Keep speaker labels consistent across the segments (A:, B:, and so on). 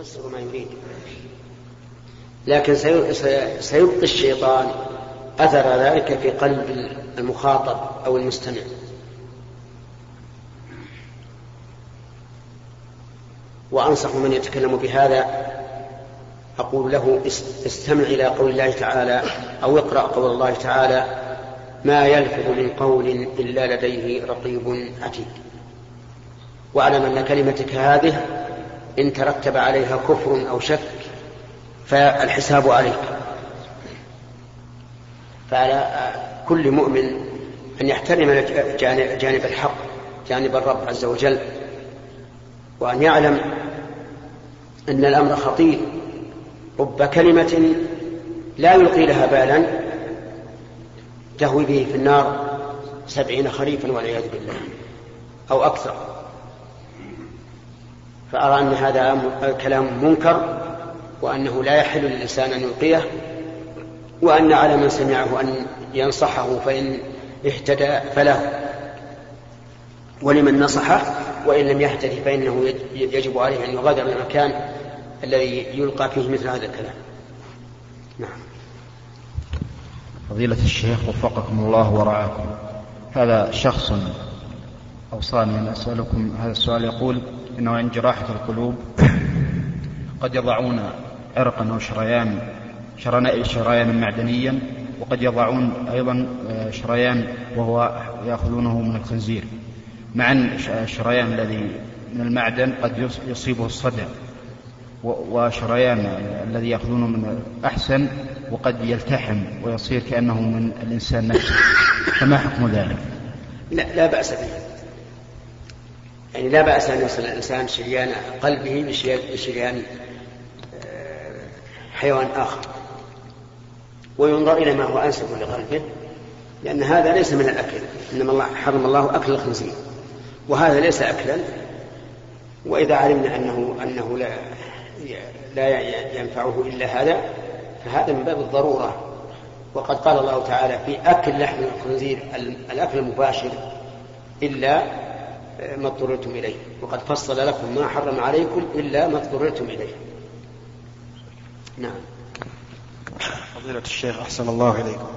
A: يفسر ما يريد. لكن سيبقي الشيطان أثر ذلك في قلب المخاطب أو المستمع. وأنصح من يتكلم بهذا أقول له استمع إلى قول الله تعالى أو اقرأ قول الله تعالى ما يلفظ من قول إلا لديه رقيب عتيد. وأعلم أن كلمتك هذه إن ترتب عليها كفر أو شك فالحساب عليك. فعلى كل مؤمن أن يحترم جانب الحق جانب الرب عز وجل وأن يعلم أن الأمر خطير. رب كلمة لا يلقي لها بالا تهوي به في النار سبعين خريفا والعياذ بالله أو أكثر. فأرى أن هذا كلام منكر وأنه لا يحل للإنسان أن يلقيه وأن على من سمعه أن ينصحه فإن اهتدى فله ولمن نصحه وإن لم يهتدي فإنه يجب عليه أن يغادر المكان الذي يلقى فيه مثل هذا الكلام. نعم.
B: فضيلة الشيخ وفقكم الله ورعاكم. هذا شخص أوصاني أن أسألكم هذا السؤال. يقول إنه عند جراحة القلوب. قد يضعون عرقا أو شريان شريانا معدنيا وقد يضعون أيضا آه، شريان وهو يأخذونه من الخنزير. مع الشريان الذي من المعدن قد يصيبه الصدع وشريان الذي يأخذونه من أحسن وقد يلتحم ويصير كأنه من الإنسان نفسه. فما حكم ذلك؟
A: لا لا بأس به. يعني لا بأس أن يصل الإنسان شريان قلبه بشريان آه، حيوان آخر. وينظر إلى ما هو أنسب لقلبه لأن هذا ليس من الأكل. إنما الله حرم الله أكل الخنزير. وهذا ليس أكلا. وإذا علمنا أنه أنه لا لا ينفعه إلا هذا فهذا من باب الضرورة. وقد قال الله تعالى في أكل لحم الخنزير الأكل المباشر إلا ما اضطررتم إليه. وقد فصل لكم ما حرم عليكم إلا ما اضطررتم إليه. نعم.
C: فضيلة الشيخ أحسن الله إليكم.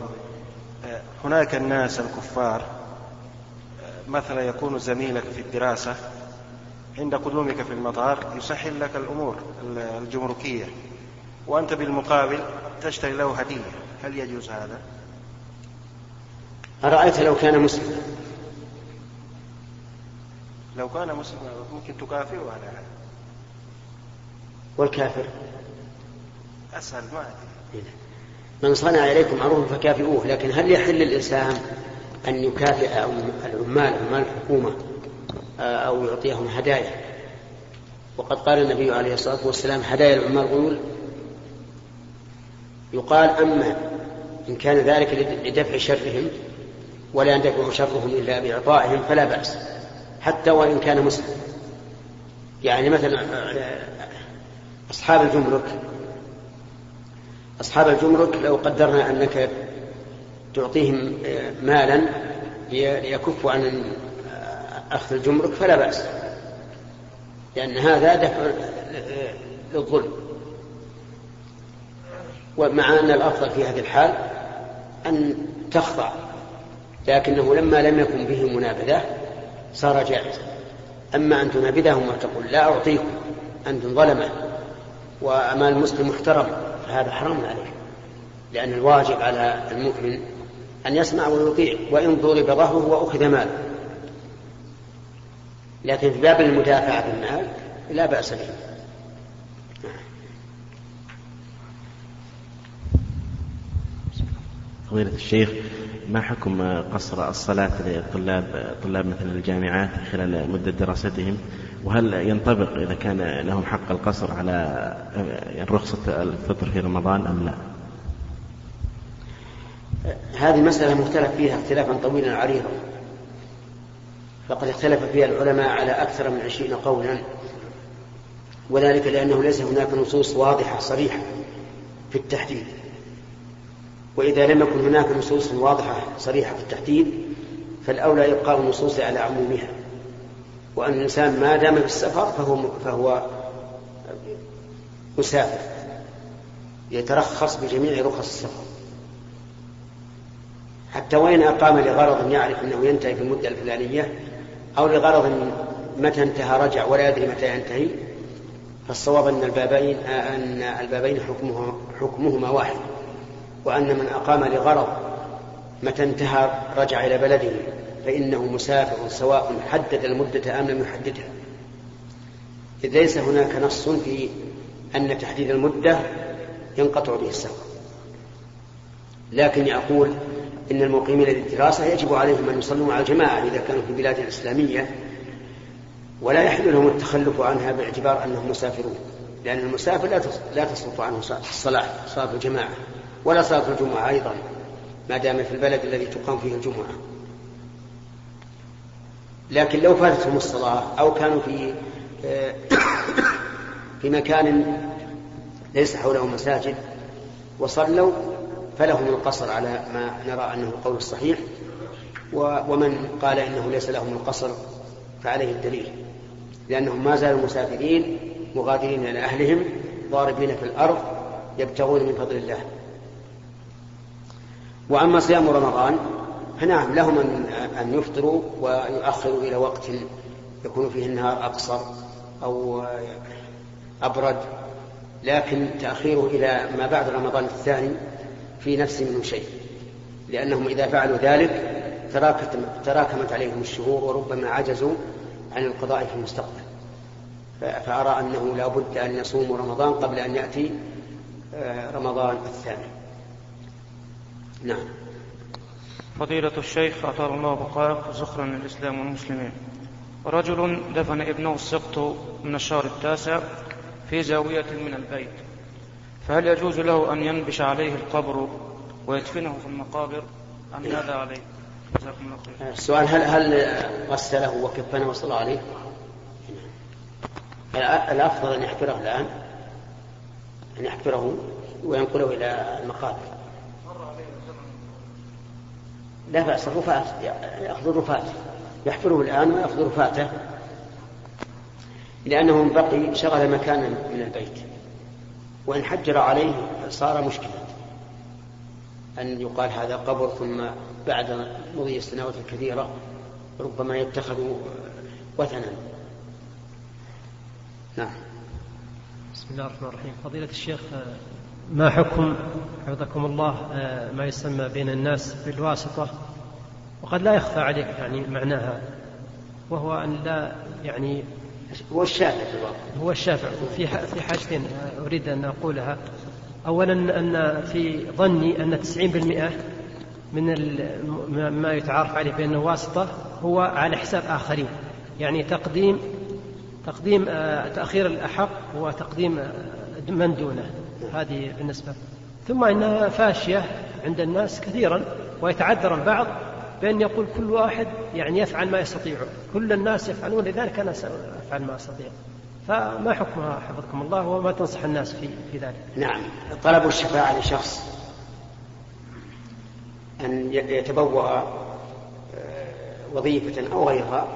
C: هناك الناس الكفار مثلا يكون زميلك في الدراسة عند قدومك في المطار يسهل لك الأمور الجمركية وأنت بالمقابل تشتري له هدية. هل يجوز هذا؟
A: أرأيت لو كان مسلما
C: لو كان مسلما ممكن تكافئه على هذا.
A: والكافر؟
C: أسهل ما أدري.
A: من صنع إليكم معروفا فكافئوه لكن هل يحل للإنسان أن يكافئ العمال عمال الحكومة آه، أو يعطيهم هدايا؟ وقد قال النبي عليه الصلاة والسلام هدايا العمال غيول يقال أما إن كان ذلك لدفع شرهم ولا يندفع شرهم إلا بإعطائهم فلا بأس. حتى وإن كان مسلم. يعني مثلا آه، أصحاب الجمرك أصحاب الجمرك لو قدرنا أنك تعطيهم آه، مالا ليكفوا عن أخذ الجمرك فلا بأس. لأن هذا دفع للظلم. ومع أن الأفضل في هذه الحال أن تخضع لكنه لما لم يكن به منابذة صار جائزا. أما أن تنابذهم وتقول لا أعطيكم أنتم ظلمة. وأمال المسلم محترم فهذا حرام عليه. لأن الواجب على المؤمن أن يسمع ويطيع وإن ضرب ظهره وأخذ ماله. لكن في باب المدافعة بالمال لا بأس به.
D: فضيلة الشيخ ما حكم قصر الصلاة للطلاب طلاب مثل الجامعات خلال مدة دراستهم؟ وهل ينطبق إذا كان لهم حق القصر على رخصة الفطر في رمضان أم لا؟
A: هذه مسألة مختلف فيها اختلافا طويلا عريضا. فقد اختلف فيها العلماء على أكثر من عشرين قولا. وذلك لأنه ليس هناك نصوص واضحة صريحة في التحديد. وإذا لم يكن هناك نصوص واضحة صريحة في التحديد فالأولى إبقاء النصوص على عمومها. وأن الإنسان ما دام في السفر فهو فهو مسافر يترخص بجميع رخص السفر. حتى وإن أقام لغرض يعرف أنه ينتهي في المدة الفلانية أو لغرض متى انتهى رجع ولا يدري متى ينتهي فالصواب أن البابين أن البابين حكمه حكمهما واحد. وأن من أقام لغرض متى انتهى رجع إلى بلده فإنه مسافر سواء حدد المدة أم لم يحددها. إذ ليس هناك نص في أن تحديد المدة ينقطع به السفر. لكن يقول إن المقيمين للدراسة يجب عليهم أن يصلوا مع الجماعة إذا كانوا في بلاد إسلامية ولا يحل لهم التخلف عنها باعتبار أنهم مسافرون لأن المسافر لا لا تصرف عنه الصلاة صلاة الجماعة. ولا صلاة الجمعة أيضا ما دام في البلد الذي تقام فيه الجمعة. لكن لو فاتتهم الصلاة أو كانوا في في مكان ليس حوله مساجد وصلوا فلهم القصر على ما نرى أنه القول الصحيح ومن قال إنه ليس لهم القصر فعليه الدليل. لأنهم ما زالوا مسافرين مغادرين إلى أهلهم ضاربين في الأرض يبتغون من فضل الله. وأما صيام رمضان فنعم لهم أن يفطروا ويؤخروا إلى وقت يكون فيه النهار أقصر أو أبرد لكن تأخيره إلى ما بعد رمضان الثاني في نفس منه شيء لأنهم إذا فعلوا ذلك تراكمت عليهم الشهور وربما عجزوا عن القضاء في المستقبل. فأرى أنه لا بد أن يصوموا رمضان قبل أن يأتي آه، رمضان الثاني. نعم
E: فضيلة الشيخ أطال الله بقاءك زخرا للإسلام والمسلمين رجل دفن ابنه السقط من الشهر التاسع في زاوية من البيت فهل يجوز له أن ينبش عليه القبر ويدفنه في المقابر أم ماذا عليه؟
A: جزاكم الله خير. السؤال هل هل غسله وكفنه وصلى عليه؟ الأفضل أن يحفره الآن أن يحفره وينقله إلى المقابر لا بأس الرفات يأخذ الرفات يحفره الآن ويأخذ رفاته لأنه بقي شغل مكانا من البيت وإن حجر عليه صار مشكلة. أن يقال هذا قبر ثم بعد مضي السنوات الكثيرة ربما يتخذ وثنا.
F: نعم. بسم الله الرحمن الرحيم. فضيلة الشيخ ما حكم حفظكم الله ما يسمى بين الناس بالواسطة؟ وقد لا يخفى عليك يعني معناها وهو أن لا يعني
A: هو الشافع
F: هو الشافع. في في حاجتين أريد أن أقولها. أولا أن في ظني أن 90% من ما يتعارف عليه بأنه واسطة هو على حساب آخرين. يعني تقديم تقديم آه، تأخير الأحق وتقديم آه، من دونه. هذه بالنسبة ثم إنها فاشية عند الناس كثيرا ويتعذر البعض بأن يقول كل واحد يعني يفعل ما يستطيع. كل الناس يفعلون لذلك أنا سأفعل ما أستطيع. فما حكمها حفظكم الله وما تنصح الناس في, في ذلك؟
A: نعم. طلب الشفاعة لشخص أن يتبوأ آه، وظيفة أو غيرها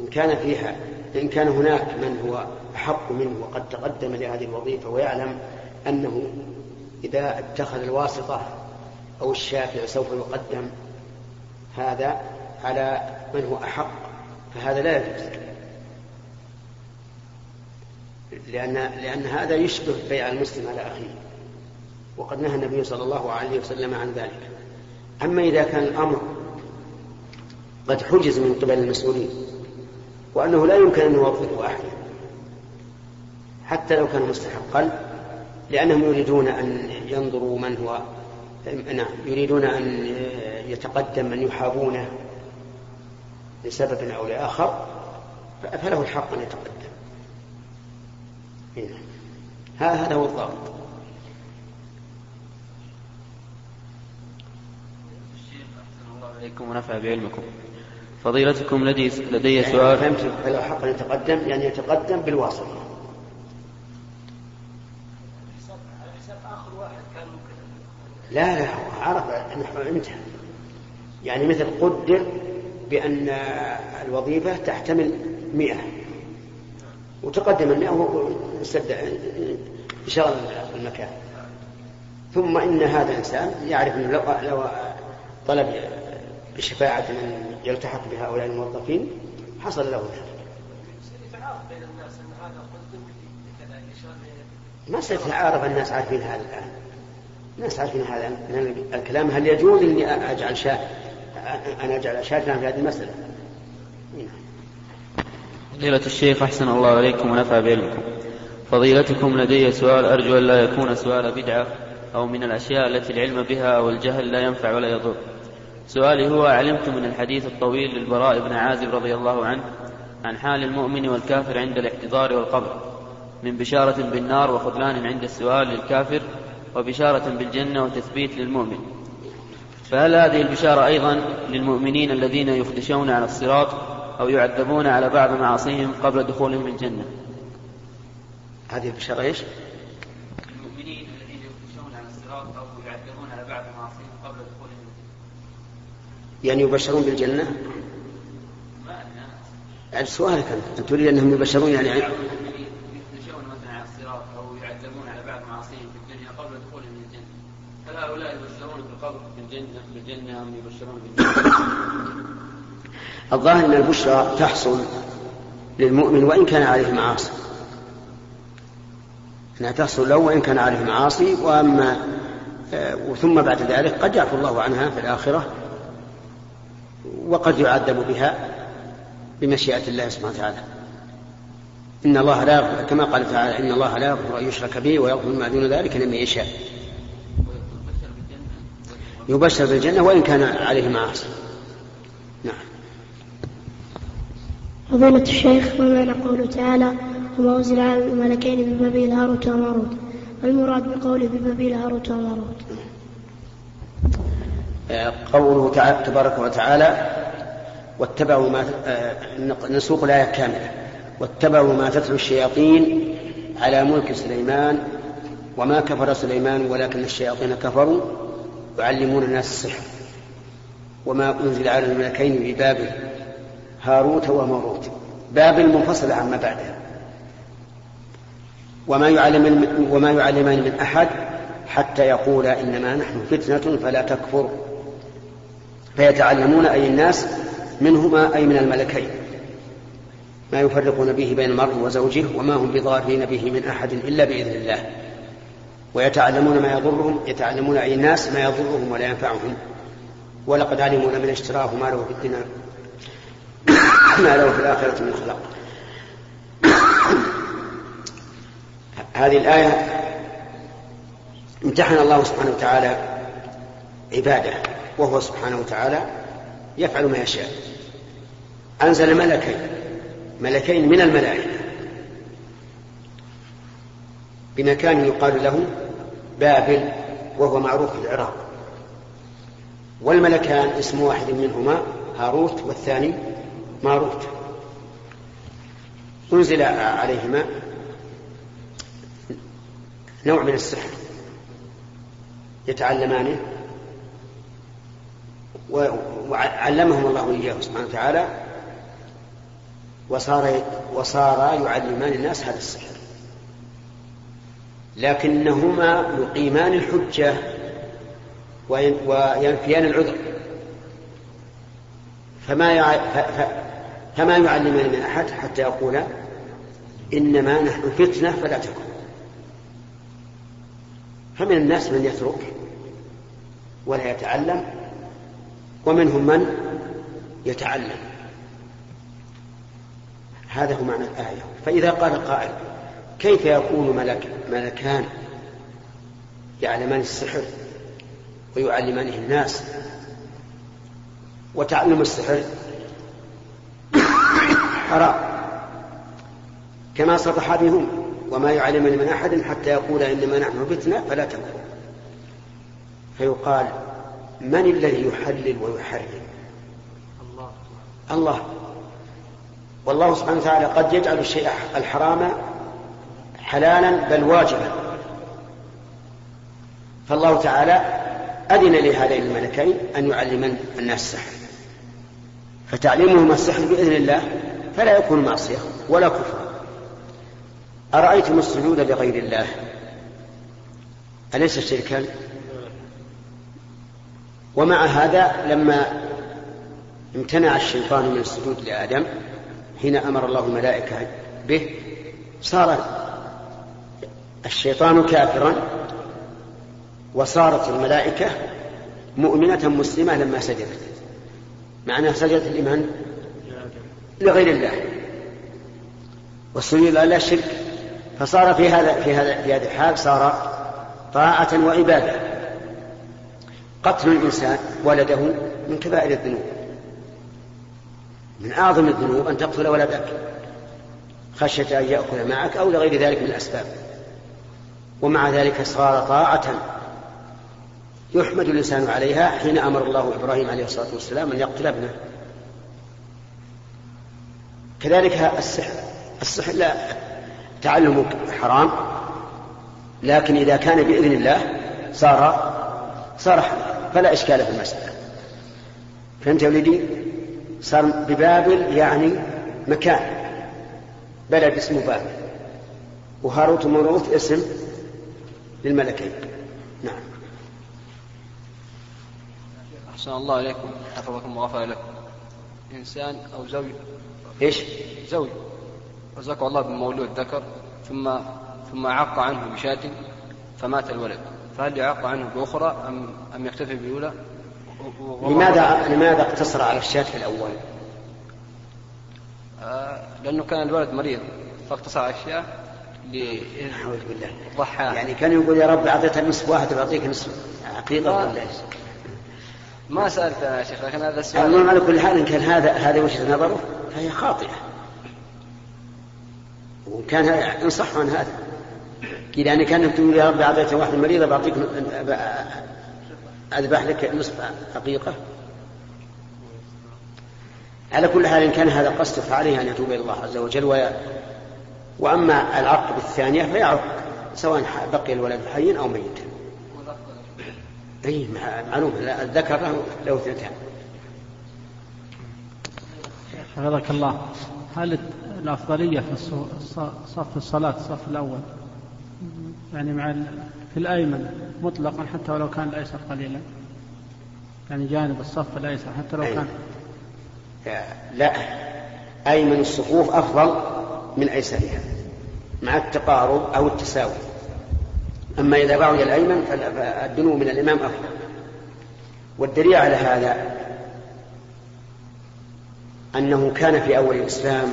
A: إن كان فيها إن كان هناك من هو أحق منه وقد تقدم لهذه الوظيفة ويعلم أنه إذا اتخذ الواسطة أو الشافع سوف يقدم هذا على من هو أحق فهذا لا يجوز. لأن لأن هذا يشبه بيع المسلم على أخيه. وقد نهى النبي صلى الله عليه وسلم عن ذلك. أما إذا كان الأمر قد حجز من قبل المسؤولين وأنه لا يمكن أن يوظفوا أحدا حتى لو كان مستحقا لأنهم يريدون أن ينظروا من هو نعم يريدون أن يتقدم من يحابونه لسبب أو لآخر فله الحق أن يتقدم. نعم. هذا هو الضابط.
G: عليكم ونفع بعلمكم. فضيلتكم لدي لدي يعني سؤال.
A: فهمت له حق أن يتقدم يعني يتقدم بالواسطة لا لا عرف انتهى يعني مثل قدر بأن الوظيفة تحتمل مئة. وتقدم أنه سد انشغل المكان ثم إن هذا الإنسان يعرف أنه لو, لو طلب بشفاعة من يلتحق بهؤلاء الموظفين حصل له ذلك. ما سيتعارف الناس عارفين هذا الآن. الناس عارفين هذا الكلام. هل يجوز إني أجعل شاة أنا أجعل شاة في هذه المسألة؟
G: فضيلة الشيخ أحسن الله إليكم ونفع بعلمكم فضيلتكم لدي سؤال أرجو أن لا يكون سؤال بدعة أو من الأشياء التي العلم بها أو الجهل لا ينفع ولا يضر. سؤالي هو علمت من الحديث الطويل للبراء بن عازب رضي الله عنه عن حال المؤمن والكافر عند الاحتضار والقبر. من بشارة بالنار وخذلان عند السؤال للكافر وبشارة بالجنة وتثبيت للمؤمن. فهل هذه البشارة أيضا للمؤمنين الذين يخدشون على الصراط أو يعذبون على بعض معاصيهم قبل دخولهم الجنة؟
A: هذه البشارة إيش؟
G: المؤمنين الذين يخدشون على الصراط أو يعذبون على بعض معاصيهم قبل دخولهم الجنة.
A: يعني يبشرون بالجنة؟ يعني سؤالك أنت. تريد أنهم يبشرون يعني
G: يخدشون مثلا على الصراط أو يعذبون على بعض معاصيهم في الدنيا قبل دخولهم الجنة هل هؤلاء يبشرون
A: الظاهر أن البشرى تحصل للمؤمن وإن كان عليه معاصي. أنها تحصل له وإن كان عليه معاصي وأما ثم بعد ذلك قد يعفو الله عنها في الآخرة وقد يعذب بها بمشيئة الله سبحانه وتعالى. إن الله لا يغفر كما قال تعالى إن الله لا يغفر أن يشرك به ويغفر ما دون ذلك لمن يشاء. يبشر بالجنة وإن كان عليه معاصي. نعم.
H: فضيلة الشيخ ما معنى قوله تعالى وما أنزل على الملكين ببابيل هاروت وماروت المراد بقوله ببابيل هاروت وماروت
A: قوله تعالى تبارك وتعالى واتبعوا ما نسوق الآية كاملة. واتبعوا ما تتلو الشياطين على ملك سليمان وما كفر سليمان ولكن الشياطين كفروا. يعلمون الناس السحر وما أنزل على الملكين ببابل هاروت وماروت. بابل منفصلة عما بعدها وما يعلمان وما يعلمان من أحد حتى يقولا إنما نحن فتنة فلا تكفر. فيتعلمون أي الناس منهما أي من الملكين. ما يفرقون به بين المرء وزوجه وما هم بضارين به من أحد إلا بإذن الله. ويتعلمون ما يضرهم يتعلمون أي الناس ما يضرهم ولا ينفعهم. ولقد علموا لمن اشتراه ما له في الدنيا ما له في الآخرة من خلاق. هذه الآية امتحن الله سبحانه وتعالى عباده وهو سبحانه وتعالى يفعل ما يشاء. أنزل ملكين ملكين من الملائكة. بمكان يقال له بابل وهو معروف في العراق. والملكان اسم واحد منهما هاروت والثاني ماروت. أنزل عليهما نوع من السحر يتعلمانه وعلمهم الله إياه سبحانه وتعالى وصار وصار يعلمان الناس هذا السحر. لكنهما يقيمان الحجة وينفيان العذر. فما فما يعلمان من أحد حتى يقولا إنما نحن فتنة فلا تكن. فمن الناس من يترك ولا يتعلم ومنهم من يتعلم. هذا هو معنى الآية. فإذا قال قائل كيف يكون ملك ملكان يعلمان السحر ويعلمانه الناس وتعلم السحر؟ حرام. كما صرح بهم وما يعلمن من أحد حتى يقول إنما نحن فتنة فلا تكفر. فيقال من الذي يحلل ويحرم؟ الله. الله. والله سبحانه وتعالى قد يجعل الشيء الحرام حلالا بل واجبا. فالله تعالى أذن لهذين الملكين أن يعلمن الناس السحر. فتعليمهما السحر بإذن الله فلا يكون معصية ولا كفر. أرأيتم السجود لغير الله؟ أليس شركا؟ ومع هذا لما امتنع الشيطان من السجود لآدم حين أمر الله الملائكة به صار الشيطان كافرا وصارت الملائكة مؤمنة مسلمة لما سجدت. مع أنها سجدت لمن؟ لغير الله. والسجود لله شرك. فصار في هذا في هذا في هذه الحال صار طاعة وعبادة. قتل الإنسان ولده من كبائر الذنوب. من أعظم الذنوب أن تقتل ولدك خشية أن يأكل معك أو لغير ذلك من الأسباب. ومع ذلك صار طاعة يحمد الإنسان عليها حين أمر الله إبراهيم عليه الصلاة والسلام أن يقتل ابنه. كذلك السحر. السحر لا تعلمه حرام لكن إذا كان بإذن الله صار صار حرام فلا إشكال في المسألة. فهمت يا ولدي؟ صار ببابل يعني مكان. بلد اسمه بابل. وهاروت وماروت اسم للملكين. نعم.
I: أحسن الله إليكم. حفظكم وغفر لكم. إنسان أو زوج.
A: إيش؟
I: زوج. رزقه الله بمولود ذكر ثم ثم عق عنه بشاة فمات الولد. فهل يعق عنه بأخرى أم أم يكتفي بالأولى؟
A: لماذا لماذا اقتصر على الشاة في الأول؟
I: آه لأنه كان الولد مريض فاقتصر على الشاة
A: أعوذ بالله.
I: ضحى.
A: يعني كان يقول يا رب أعطيتها نصف واحد بعطيك نصف عقيقة
I: ما-
A: ولا؟
I: ما أنا يا شيخ لكن هذا السؤال
A: المهم على كل حال إن كان هذا هذه وجهة نظره فهي خاطئة. وإن كان هذا- انصح عن هذا. أنا كان تقول يا رب أعطيت واحد مريضة بعطيك أذبح لك نصف حقيقة. على كل حال إن كان هذا قصده فعليه أن يتوب إلى الله عز وجل. وأما العق بالثانية فيعق سواء بقي الولد حيا أو ميتا أي مع- معلوم الذكر له له اثنتان.
J: حفظك الله. هل الأفضلية في صف الصلاة الصف الأول؟ يعني مع في الأيمن مطلقا حتى ولو كان الأيسر قليلا. يعني جانب الصف الأيسر حتى لو. كان.
A: لا أيمن الصفوف أفضل من أيسرها مع التقارب أو التساوي. أما إذا بعد الأيمن فالدنو من الإمام أفضل. والدليل على هذا أنه كان في أول الإسلام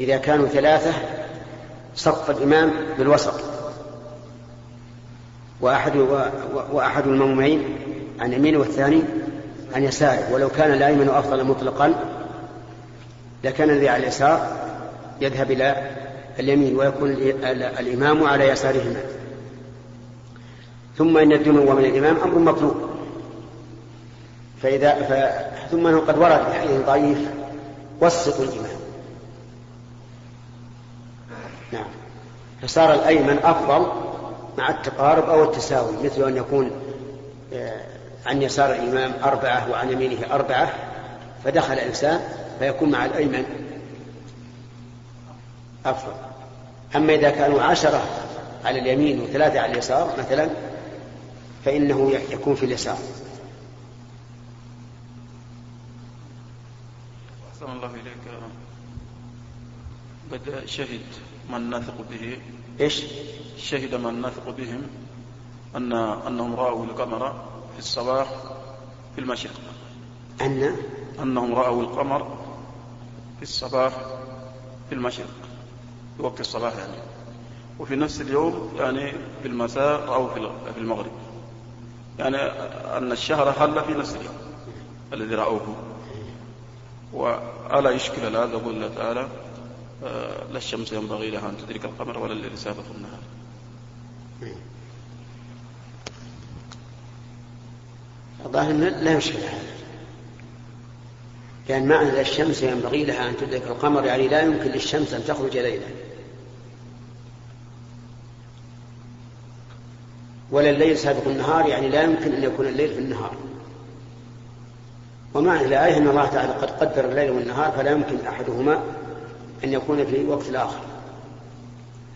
A: إذا كانوا ثلاثة صف الإمام بالوسط. وأحد وأحد المأمومين عن يمينه والثاني عن يساره ولو كان الأيمن أفضل مطلقا لكان الذي على اليسار يذهب إلى اليمين ويكون الإمام على يسارهما. ثم إن الدنو من الإمام أمر مطلوب. فإذا ف... ثم أنه قد ورد في حديث ضعيف وسطوا الإمام. نعم. فصار الأيمن أفضل مع التقارب أو التساوي مثل أن يكون عن يسار الإمام أربعة وعن يمينه أربعة فدخل إنسان فيكون مع الأيمن أفضل. أما إذا كانوا عشرة على اليمين وثلاثة على اليسار مثلا فإنه يكون في اليسار.
K: أحسن الله إليك قد شهد من نثق به.
A: إيش؟
K: شهد من نثق بهم أن أنهم رأوا القمر في الصباح في المشرق.
A: أن؟
K: أنهم رأوا القمر في الصباح في المشرق. وقت الصباح يعني. وفي نفس اليوم يعني في المساء رأوا في المغرب. يعني أن الشهر حل في نفس اليوم الذي رأوه. وألا يشكل هذا يقول الله تعالى آه لا الشمس ينبغي لها أن تدرك القمر ولا الليل سابق النهار.
A: الظاهر لا يشكل هذا. لأن معنى الشمس ينبغي لها أن تدرك القمر يعني لا يمكن للشمس أن تخرج ليلا. ولا الليل سابق النهار يعني لا يمكن أن يكون الليل في النهار. ومعنى الآية أن الله تعالى قد قدر الليل والنهار فلا يمكن أحدهما أن يكون في وقت الآخر.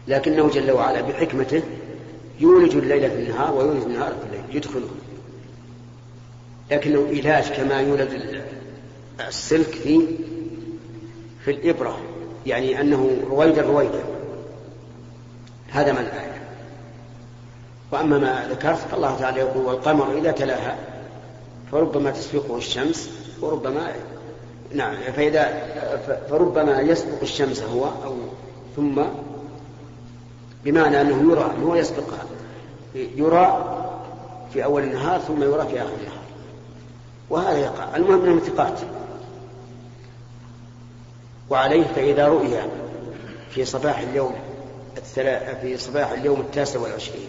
A: لكنه جل وعلا بحكمته يولج الليل في النهار ويولج النهار في الليل يدخله. لكنه علاج كما يولد السلك في في الإبرة يعني أنه رويدا رويدا هذا ما الآية. وأما ما ذكرت الله تعالى يقول والقمر إذا تلاها فربما تسبقه الشمس وربما نعم فإذا فربما يسبق الشمس هو أو ثم بمعنى أنه يرى هو يسبقها يرى في أول النهار ثم يرى في آخر النهار. وهذا يقع. المهم من الثقات وعليه فإذا رؤي في صباح اليوم في صباح اليوم التاسع والعشرين.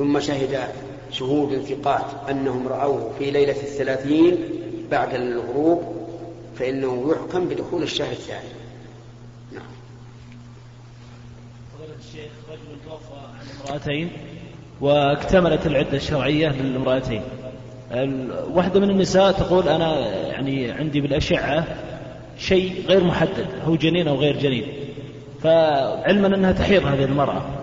A: ثم شهد شهود ثقات أنهم رأوه في ليلة الثلاثين بعد الغروب فإنه يحكم بدخول الشهر الثاني. نعم.
L: الشيخ رجل توفى عن امرأتين واكتملت العدة الشرعية للامرأتين. واحدة من النساء تقول أنا يعني عندي بالأشعة شيء غير محدد هو جنين أو غير جنين. فعلما أنها تحيض هذه المرأة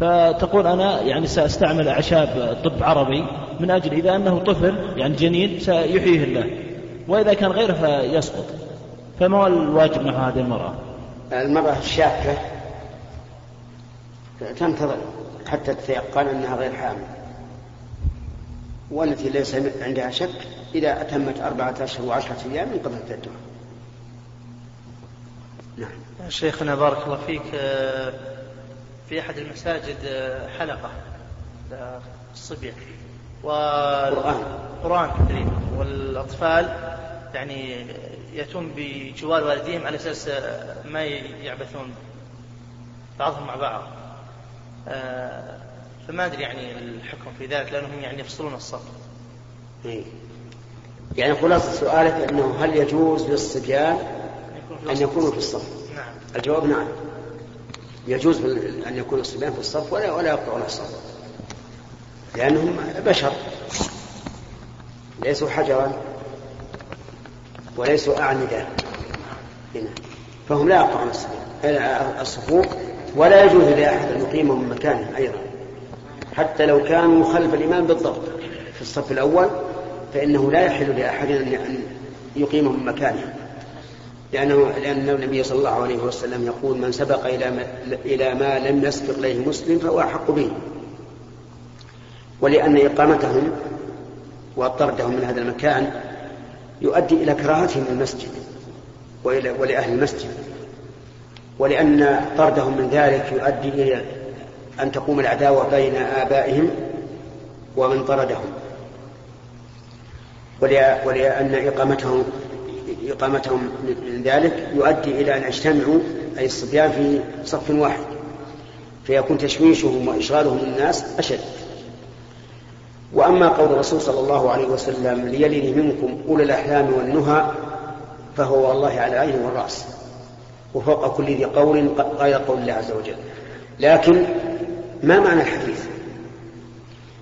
L: فتقول أنا يعني سأستعمل أعشاب طب عربي من أجل إذا أنه طفل يعني جنين سيحييه الله. وإذا كان غيره فيسقط. فما هو الواجب مع هذه المرأة؟
A: المرأة الشاكة تنتظر حتى تتيقن أنها غير حامل. والتي ليس عندها شك إذا أتمت أربعة أشهر وعشرة أيام انقضت عدتها.
M: نعم. شيخنا بارك الله فيك. آه، في أحد المساجد آه، حلقة للصبية
A: قرآن.
M: قرآن كريم. والأطفال يعني يأتون بجوار والديهم على أساس آه، ما يعبثون. بعضهم مع بعض. فما أدري يعني الحكم في ذلك لأنهم يعني يفصلون الصف
A: إيه. يعني خلاصة سؤالك أنه هل يجوز للصبيان أن يكونوا في الصف؟
M: نعم.
A: الجواب نعم. يجوز أن يكون الصبيان في الصف ولا ولا يقطعون الصف. لأنهم بشر. ليسوا حجرا وليسوا أعمدة. فهم لا يقطعون الصفوف ولا يجوز لأحد أن يقيمهم من مكانهم أيضا. حتى لو كانوا خلف الإمام بالضبط. في الصف الأول فإنه لا يحل لأحد أن يقيمهم مكانه. لأنه لأن النبي صلى الله عليه وسلم يقول من سبق إلى ما, إلى ما لم يسبق إليه مسلم فهو أحق به. ولأن إقامتهم وطردهم من هذا المكان يؤدي إلى كراهتهم المسجد وإلى ولأهل المسجد. ولأن طردهم من ذلك يؤدي إلى أن تقوم العداوة بين آبائهم ومن طردهم. ولأن إقامتهم إقامتهم من ذلك يؤدي إلى أن يجتمعوا أي الصبيان في صف واحد. فيكون تشويشهم وإشغالهم الناس أشد. وأما قول الرسول صلى الله عليه وسلم ليلني منكم أولي الأحلام والنهى فهو والله على العين والرأس. وفوق كل ذي قول غير قول الله عز وجل. لكن ما معنى الحديث؟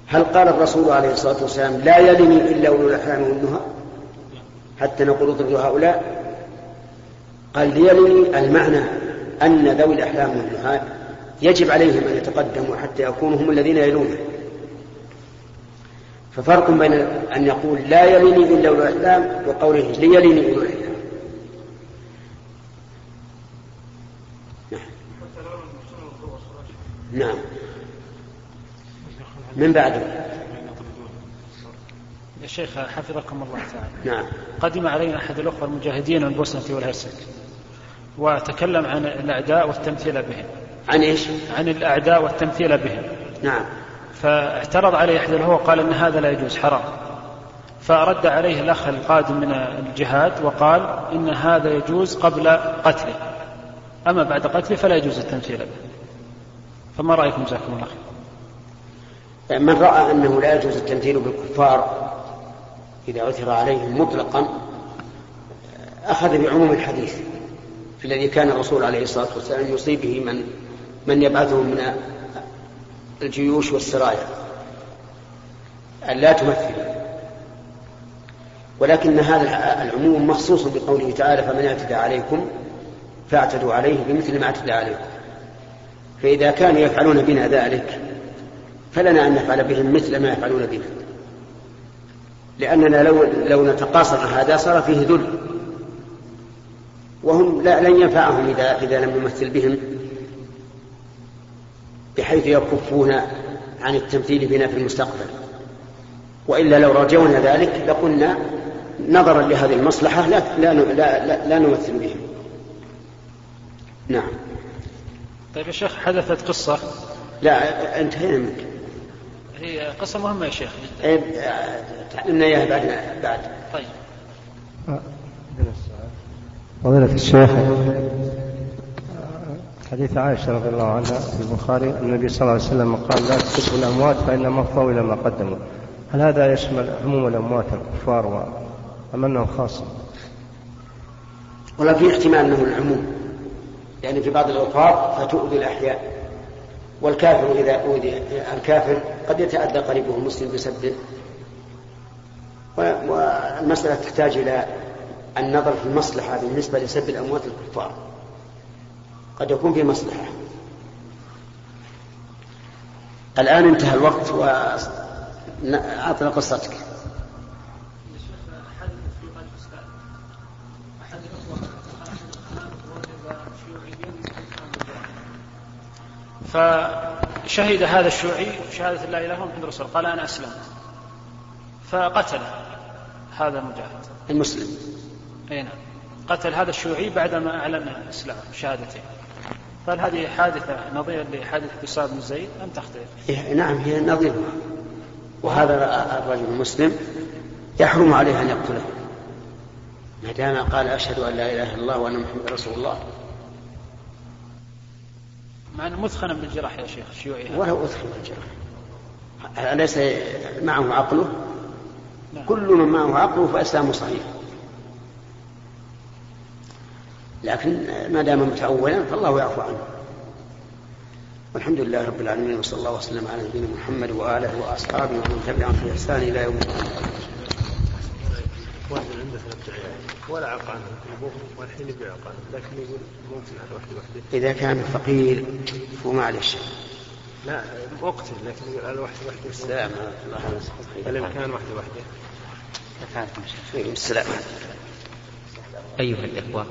A: هل قال الرسول عليه الصلاة والسلام لا يلني إلا أولو الأحلام والنهى؟ حتى نقول ضد هؤلاء. قال ليلني المعنى أن ذوي الأحلام والنهى يجب عليهم أن يتقدموا حتى يكونوا هم الذين يلونه. ففرق بين أن يقول لا يلني إلا أولو الأحلام وقوله ليلني أولو الأحلام. نعم. من بعده؟
J: يا شيخ حفظكم الله تعالى.
A: نعم.
J: قدم علينا أحد الأخوة المجاهدين من البوسنة والهرسك وتكلم عن الأعداء والتمثيل بهم.
A: عن إيش؟
J: عن الأعداء والتمثيل بهم.
A: نعم.
J: فاعترض عليه أحد الأخوة وقال أن هذا لا يجوز حرام. فرد عليه الأخ القادم من الجهاد وقال إن هذا يجوز قبل قتله. أما بعد قتله فلا يجوز التمثيل به. فما رأيكم جزاكم الله خير؟
A: من رأى أنه لا يجوز التمثيل بالكفار إذا عثر عليهم مطلقا أخذ بعموم الحديث الذي كان الرسول عليه الصلاة والسلام يصيب به من من يبعثهم من الجيوش والسرايا. أن لا تمثل. ولكن هذا العموم مخصوص بقوله تعالى فمن اعتدى عليكم فاعتدوا عليه بمثل ما اعتدى عليكم. فإذا كانوا يفعلون بنا ذلك فلنا أن نفعل بهم مثل ما يفعلون بنا. لأننا لو, لو نتقاصر هذا صار فيه ذل. وهم لا لن ينفعهم إذا, إذا لم نمثل بهم بحيث يكفون عن التمثيل بنا في المستقبل. وإلا لو رجونا ذلك لقلنا نظرا لهذه المصلحة لا, لا, لا, لا, لا نمثل بهم. نعم.
J: طيب يا شيخ حدثت قصة.
A: لا انتهينا منك.
J: هي قصة مهمة يا شيخ؟
A: إيه، تعلمنا إياها بعد بعد.
J: طيب.
N: فضيلة الشيخ حديث عائشة رضي الله عنها في البخاري النبي صلى الله عليه وسلم قال لا تسبوا الأموات فإنما أفضوا إلى ما قدموا. هل هذا يشمل عموم الأموات الكفار أم أنه خاص؟
A: ولا في احتمال أنه العموم. يعني في بعض الأوقات فتؤذي الأحياء. والكافر إذا أوذي الكافر قد يتأذى قريبه المسلم بسبه والمسألة تحتاج إلى النظر في المصلحة بالنسبة لسب الأموات الكفار. قد يكون في مصلحة. الآن انتهى الوقت وأعطنا قصتك.
J: فشهد هذا الشيوعي شهادة لا إله إلا الله محمد رسول قال أنا أسلمت. فقتله هذا المجاهد.
A: المسلم.
J: أي نعم. قتل هذا الشيوعي بعدما أعلن الإسلام شهادتين. فهل هذه حادثة نظيرة لحادثة أسامة بن زيد أم تختلف؟
A: نعم هي نظيرة. وهذا الرجل المسلم يحرم عليه أن يقتله. ما دام قال أشهد أن لا إله إلا الله وأن محمد رسول الله
J: مع أنه مثخنا بالجراح يا شيخ الشيوعي
A: ولو أثخن بالجراح. أليس معه عقله؟ نعم. كل من معه عقله فإسلامه صحيح. لكن ما دام متأولا فالله يعفو عنه. والحمد لله رب العالمين وصلى الله وسلم على نبينا محمد وآله وأصحابه ومن تبعهم في إحسان إلى يوم الدين.
O: ولا عق عنه ابوهم والحين يبيع عق عنه لكن يقول ممكن على واحدة
A: إذا كان فقير فمعلش
O: لا اقتل لكن يقول على واحدة واحدة
A: السلام
O: الامكان واحدة واحدة
A: السلام.
P: أيها الإخوة.